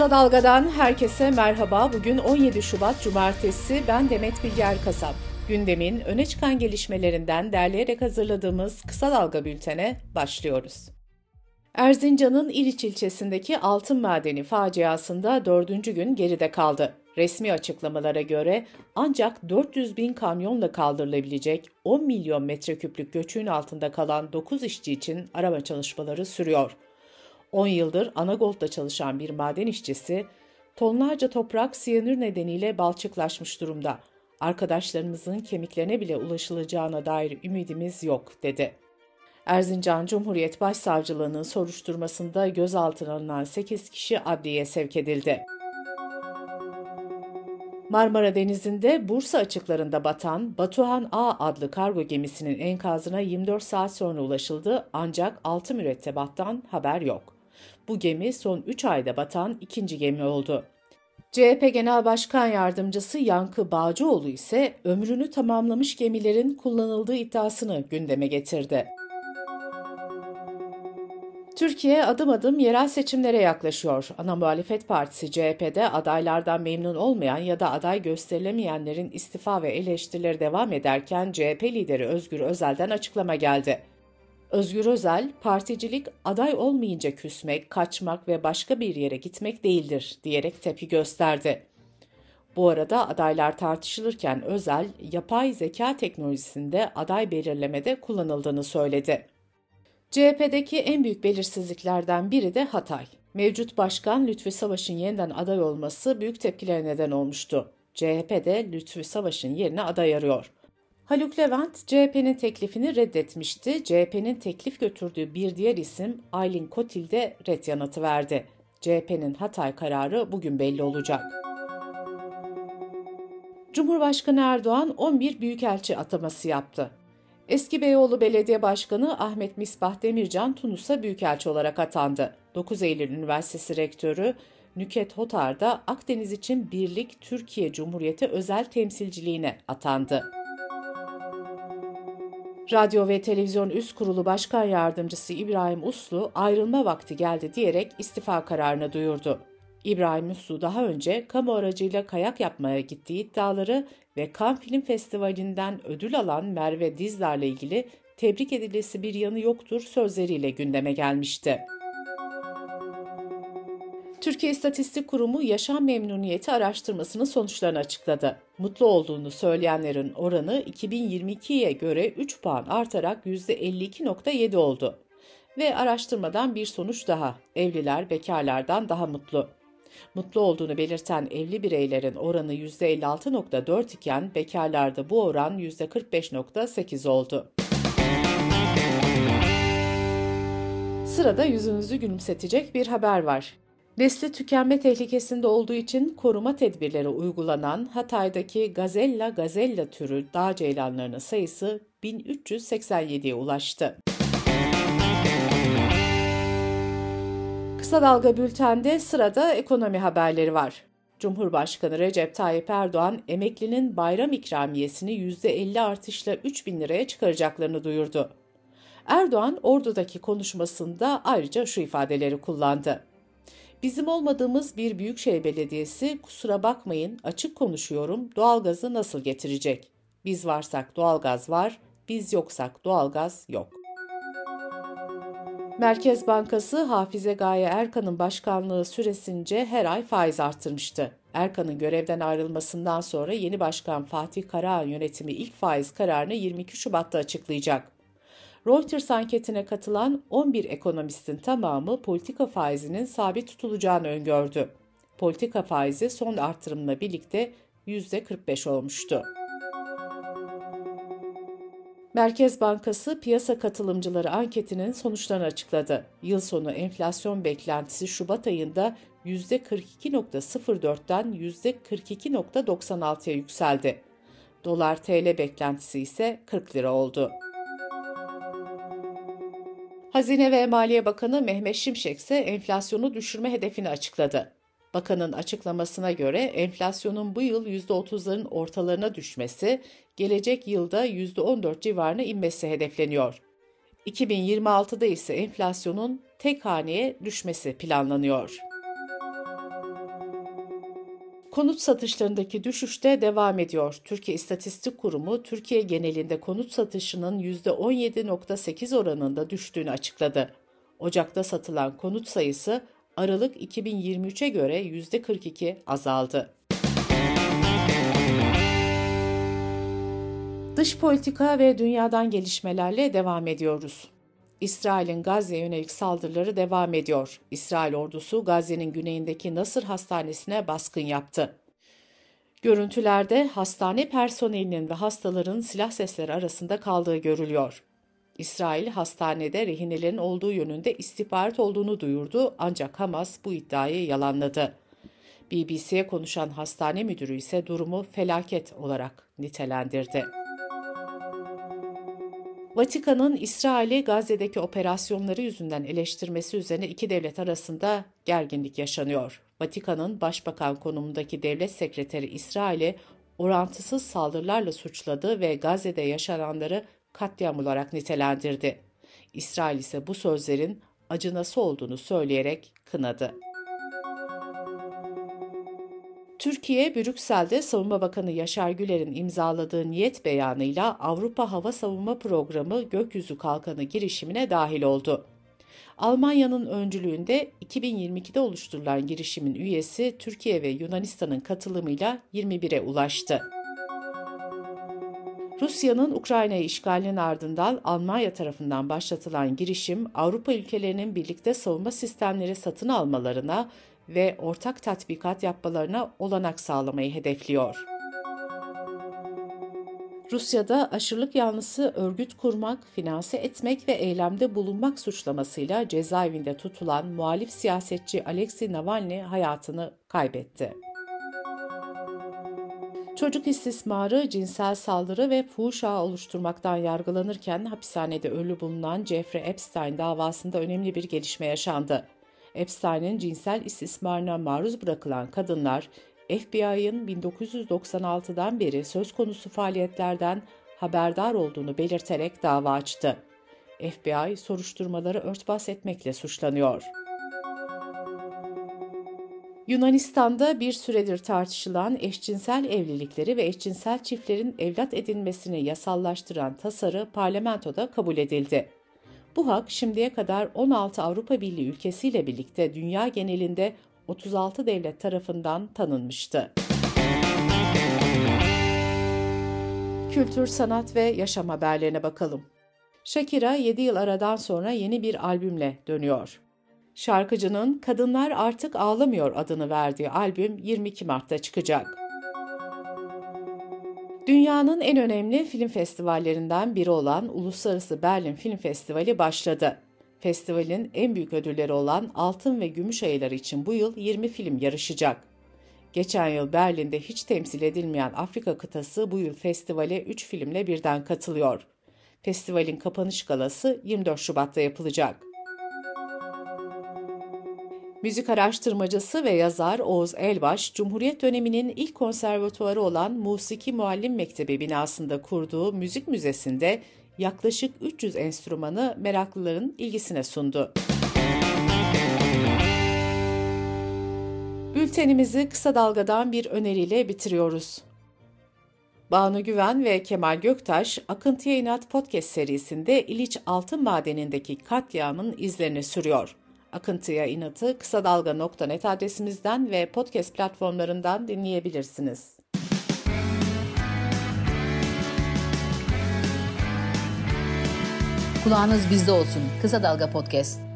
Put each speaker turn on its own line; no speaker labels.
Kısa Dalga'dan herkese merhaba. Bugün 17 Şubat Cumartesi. Ben Demet Bilge Erkasap. Gündemin öne çıkan gelişmelerinden derleyerek hazırladığımız Kısa Dalga bültene başlıyoruz. Erzincan'ın İliç ilçesindeki altın madeni faciasında dördüncü gün geride kaldı. Resmi açıklamalara göre ancak 400 bin kamyonla kaldırılabilecek 10 milyon metreküplük göçüğün altında kalan 9 işçi için arama çalışmaları sürüyor. 10 yıldır Anagol'da çalışan bir maden işçisi, tonlarca toprak siyanür nedeniyle balçıklaşmış durumda. Arkadaşlarımızın kemiklerine bile ulaşılacağına dair ümidimiz yok, dedi. Erzincan Cumhuriyet Başsavcılığı'nın soruşturmasında gözaltına alınan 8 kişi adliyeye sevk edildi. Marmara Denizi'nde Bursa açıklarında batan Batuhan A adlı kargo gemisinin enkazına 24 saat sonra ulaşıldı ancak 6 mürettebattan haber yok. Bu gemi son 3 ayda batan ikinci gemi oldu. CHP Genel Başkan Yardımcısı Yankı Bağcıoğlu ise ömrünü tamamlamış gemilerin kullanıldığı iddiasını gündeme getirdi. Türkiye adım adım yerel seçimlere yaklaşıyor. Ana muhalefet partisi CHP'de adaylardan memnun olmayan ya da aday gösterilemeyenlerin istifa ve eleştirileri devam ederken CHP lideri Özgür Özel'den açıklama geldi. Özgür Özel, particilik aday olmayınca küsmek, kaçmak ve başka bir yere gitmek değildir diyerek tepki gösterdi. Bu arada adaylar tartışılırken Özel, yapay zeka teknolojisinde aday belirlemede kullanıldığını söyledi. CHP'deki en büyük belirsizliklerden biri de Hatay. Mevcut başkan Lütfü Savaş'ın yeniden aday olması büyük tepkilere neden olmuştu. CHP de Lütfü Savaş'ın yerine aday arıyor. Haluk Levent CHP'nin teklifini reddetmişti. CHP'nin teklif götürdüğü bir diğer isim Aylin Kotil de red yanıtı verdi. CHP'nin Hatay kararı bugün belli olacak. Cumhurbaşkanı Erdoğan 11 büyükelçi ataması yaptı. Eski Beyoğlu Belediye Başkanı Ahmet Misbah Demircan Tunus'a büyükelçi olarak atandı. 9 Eylül Üniversitesi Rektörü Nüket Hotar da Akdeniz için Birlik Türkiye Cumhuriyeti özel temsilciliğine atandı. Radyo ve Televizyon Üst Kurulu Başkan Yardımcısı İbrahim Uslu ayrılma vakti geldi diyerek istifa kararını duyurdu. İbrahim Uslu daha önce kamu aracıyla kayak yapmaya gittiği iddiaları ve Cannes Film Festivali'nden ödül alan Merve Dizdar'la ilgili tebrik edilesi bir yanı yoktur sözleriyle gündeme gelmişti. Türkiye İstatistik Kurumu yaşam memnuniyeti araştırmasının sonuçlarını açıkladı. Mutlu olduğunu söyleyenlerin oranı 2022'ye göre 3 puan artarak %52.7 oldu. Ve araştırmadan bir sonuç daha. Evliler bekarlardan daha mutlu. Mutlu olduğunu belirten evli bireylerin oranı %56.4 iken bekarlarda bu oran %45.8 oldu. Sırada yüzünüzü gülümsetecek bir haber var. Nesli tükenme tehlikesinde olduğu için koruma tedbirleri uygulanan Hatay'daki Gazella gazella türü dağ ceylanlarının sayısı 1387'ye ulaştı. Kısa Dalga Bülten'de sırada ekonomi haberleri var. Cumhurbaşkanı Recep Tayyip Erdoğan emeklinin bayram ikramiyesini %50 artışla 3 bin liraya çıkaracaklarını duyurdu. Erdoğan ordudaki konuşmasında ayrıca şu ifadeleri kullandı. Bizim olmadığımız bir büyükşehir belediyesi kusura bakmayın açık konuşuyorum doğalgazı nasıl getirecek? Biz varsak doğalgaz var, biz yoksak doğalgaz yok. Merkez Bankası Hafize Gaye Erkan'ın başkanlığı süresince her ay faiz arttırmıştı. Erkan'ın görevden ayrılmasından sonra yeni başkan Fatih Karahan yönetimi ilk faiz kararını 22 Şubat'ta açıklayacak. Reuters anketine katılan 11 ekonomistin tamamı politika faizinin sabit tutulacağını öngördü. Politika faizi son artırımla birlikte %45 olmuştu. Merkez Bankası piyasa katılımcıları anketinin sonuçlarını açıkladı. Yıl sonu enflasyon beklentisi Şubat ayında %42.04'ten %42.96'ya yükseldi. Dolar TL beklentisi ise 40 lira oldu. Hazine ve Maliye Bakanı Mehmet Şimşek ise enflasyonu düşürme hedefini açıkladı. Bakanın açıklamasına göre enflasyonun bu yıl %30'ların ortalarına düşmesi, gelecek yılda %14 civarına inmesi hedefleniyor. 2026'da ise enflasyonun tek haneye düşmesi planlanıyor. Konut satışlarındaki düşüş de devam ediyor. Türkiye İstatistik Kurumu, Türkiye genelinde konut satışının %17.8 oranında düştüğünü açıkladı. Ocakta satılan konut sayısı Aralık 2023'e göre %42 azaldı. Dış politika ve dünyadan gelişmelerle devam ediyoruz. İsrail'in Gazze'ye yönelik saldırıları devam ediyor. İsrail ordusu Gazze'nin güneyindeki Nasır Hastanesi'ne baskın yaptı. Görüntülerde hastane personelinin ve hastaların silah sesleri arasında kaldığı görülüyor. İsrail hastanede rehinelerin olduğu yönünde istihbarat olduğunu duyurdu ancak Hamas bu iddiayı yalanladı. BBC'ye konuşan hastane müdürü ise durumu felaket olarak nitelendirdi. Vatikan'ın İsrail'i Gazze'deki operasyonları yüzünden eleştirmesi üzerine iki devlet arasında gerginlik yaşanıyor. Vatikan'ın başbakan konumundaki devlet sekreteri İsrail'i orantısız saldırılarla suçladı ve Gazze'de yaşananları katliam olarak nitelendirdi. İsrail ise bu sözlerin acınası olduğunu söyleyerek kınadı. Türkiye, Brüksel'de Savunma Bakanı Yaşar Güler'in imzaladığı niyet beyanıyla Avrupa Hava Savunma Programı Gökyüzü Kalkanı girişimine dahil oldu. Almanya'nın öncülüğünde 2022'de oluşturulan girişimin üyesi Türkiye ve Yunanistan'ın katılımıyla 21'e ulaştı. Rusya'nın Ukrayna'yı işgalinin ardından Almanya tarafından başlatılan girişim Avrupa ülkelerinin birlikte savunma sistemleri satın almalarına ve ortak tatbikat yapmalarına olanak sağlamayı hedefliyor. Rusya'da aşırılık yanlısı örgüt kurmak, finanse etmek ve eylemde bulunmak suçlamasıyla cezaevinde tutulan muhalif siyasetçi Alexei Navalny hayatını kaybetti. Çocuk istismarı, cinsel saldırı ve fuhuş oluşturmaktan yargılanırken hapishanede ölü bulunan Jeffrey Epstein davasında önemli bir gelişme yaşandı. Epstein'in cinsel istismarına maruz bırakılan kadınlar, FBI'ın 1996'dan beri söz konusu faaliyetlerden haberdar olduğunu belirterek dava açtı. FBI soruşturmaları örtbas etmekle suçlanıyor. Yunanistan'da bir süredir tartışılan eşcinsel evlilikleri ve eşcinsel çiftlerin evlat edinmesini yasallaştıran tasarı parlamentoda kabul edildi. Bu hak şimdiye kadar 16 Avrupa Birliği ülkesiyle birlikte dünya genelinde 36 devlet tarafından tanınmıştı. Kültür, sanat ve yaşam haberlerine bakalım. Shakira 7 yıl aradan sonra yeni bir albümle dönüyor. Şarkıcının Kadınlar Artık Ağlamıyor adını verdiği albüm 22 Mart'ta çıkacak. Dünyanın en önemli film festivallerinden biri olan Uluslararası Berlin Film Festivali başladı. Festivalin en büyük ödülleri olan altın ve gümüş ayıları için bu yıl 20 film yarışacak. Geçen yıl Berlin'de hiç temsil edilmeyen Afrika kıtası bu yıl festivale 3 filmle birden katılıyor. Festivalin kapanış galası 24 Şubat'ta yapılacak. Müzik araştırmacısı ve yazar Oğuz Elbaş, Cumhuriyet döneminin ilk konservatuvarı olan Musiki Muallim Mektebi binasında kurduğu müzik müzesinde yaklaşık 300 enstrümanı meraklıların ilgisine sundu. Bültenimizi kısa dalgadan bir öneriyle bitiriyoruz. Banu Güven ve Kemal Göktaş, Akıntıya İnat Podcast serisinde İliç Altın Madeni'ndeki katliamın izlerini sürüyor. Akıntıya inatı kısa dalga.net adresimizden ve podcast platformlarından dinleyebilirsiniz.
Kulağınız bizde olsun. Kısa Dalga Podcast.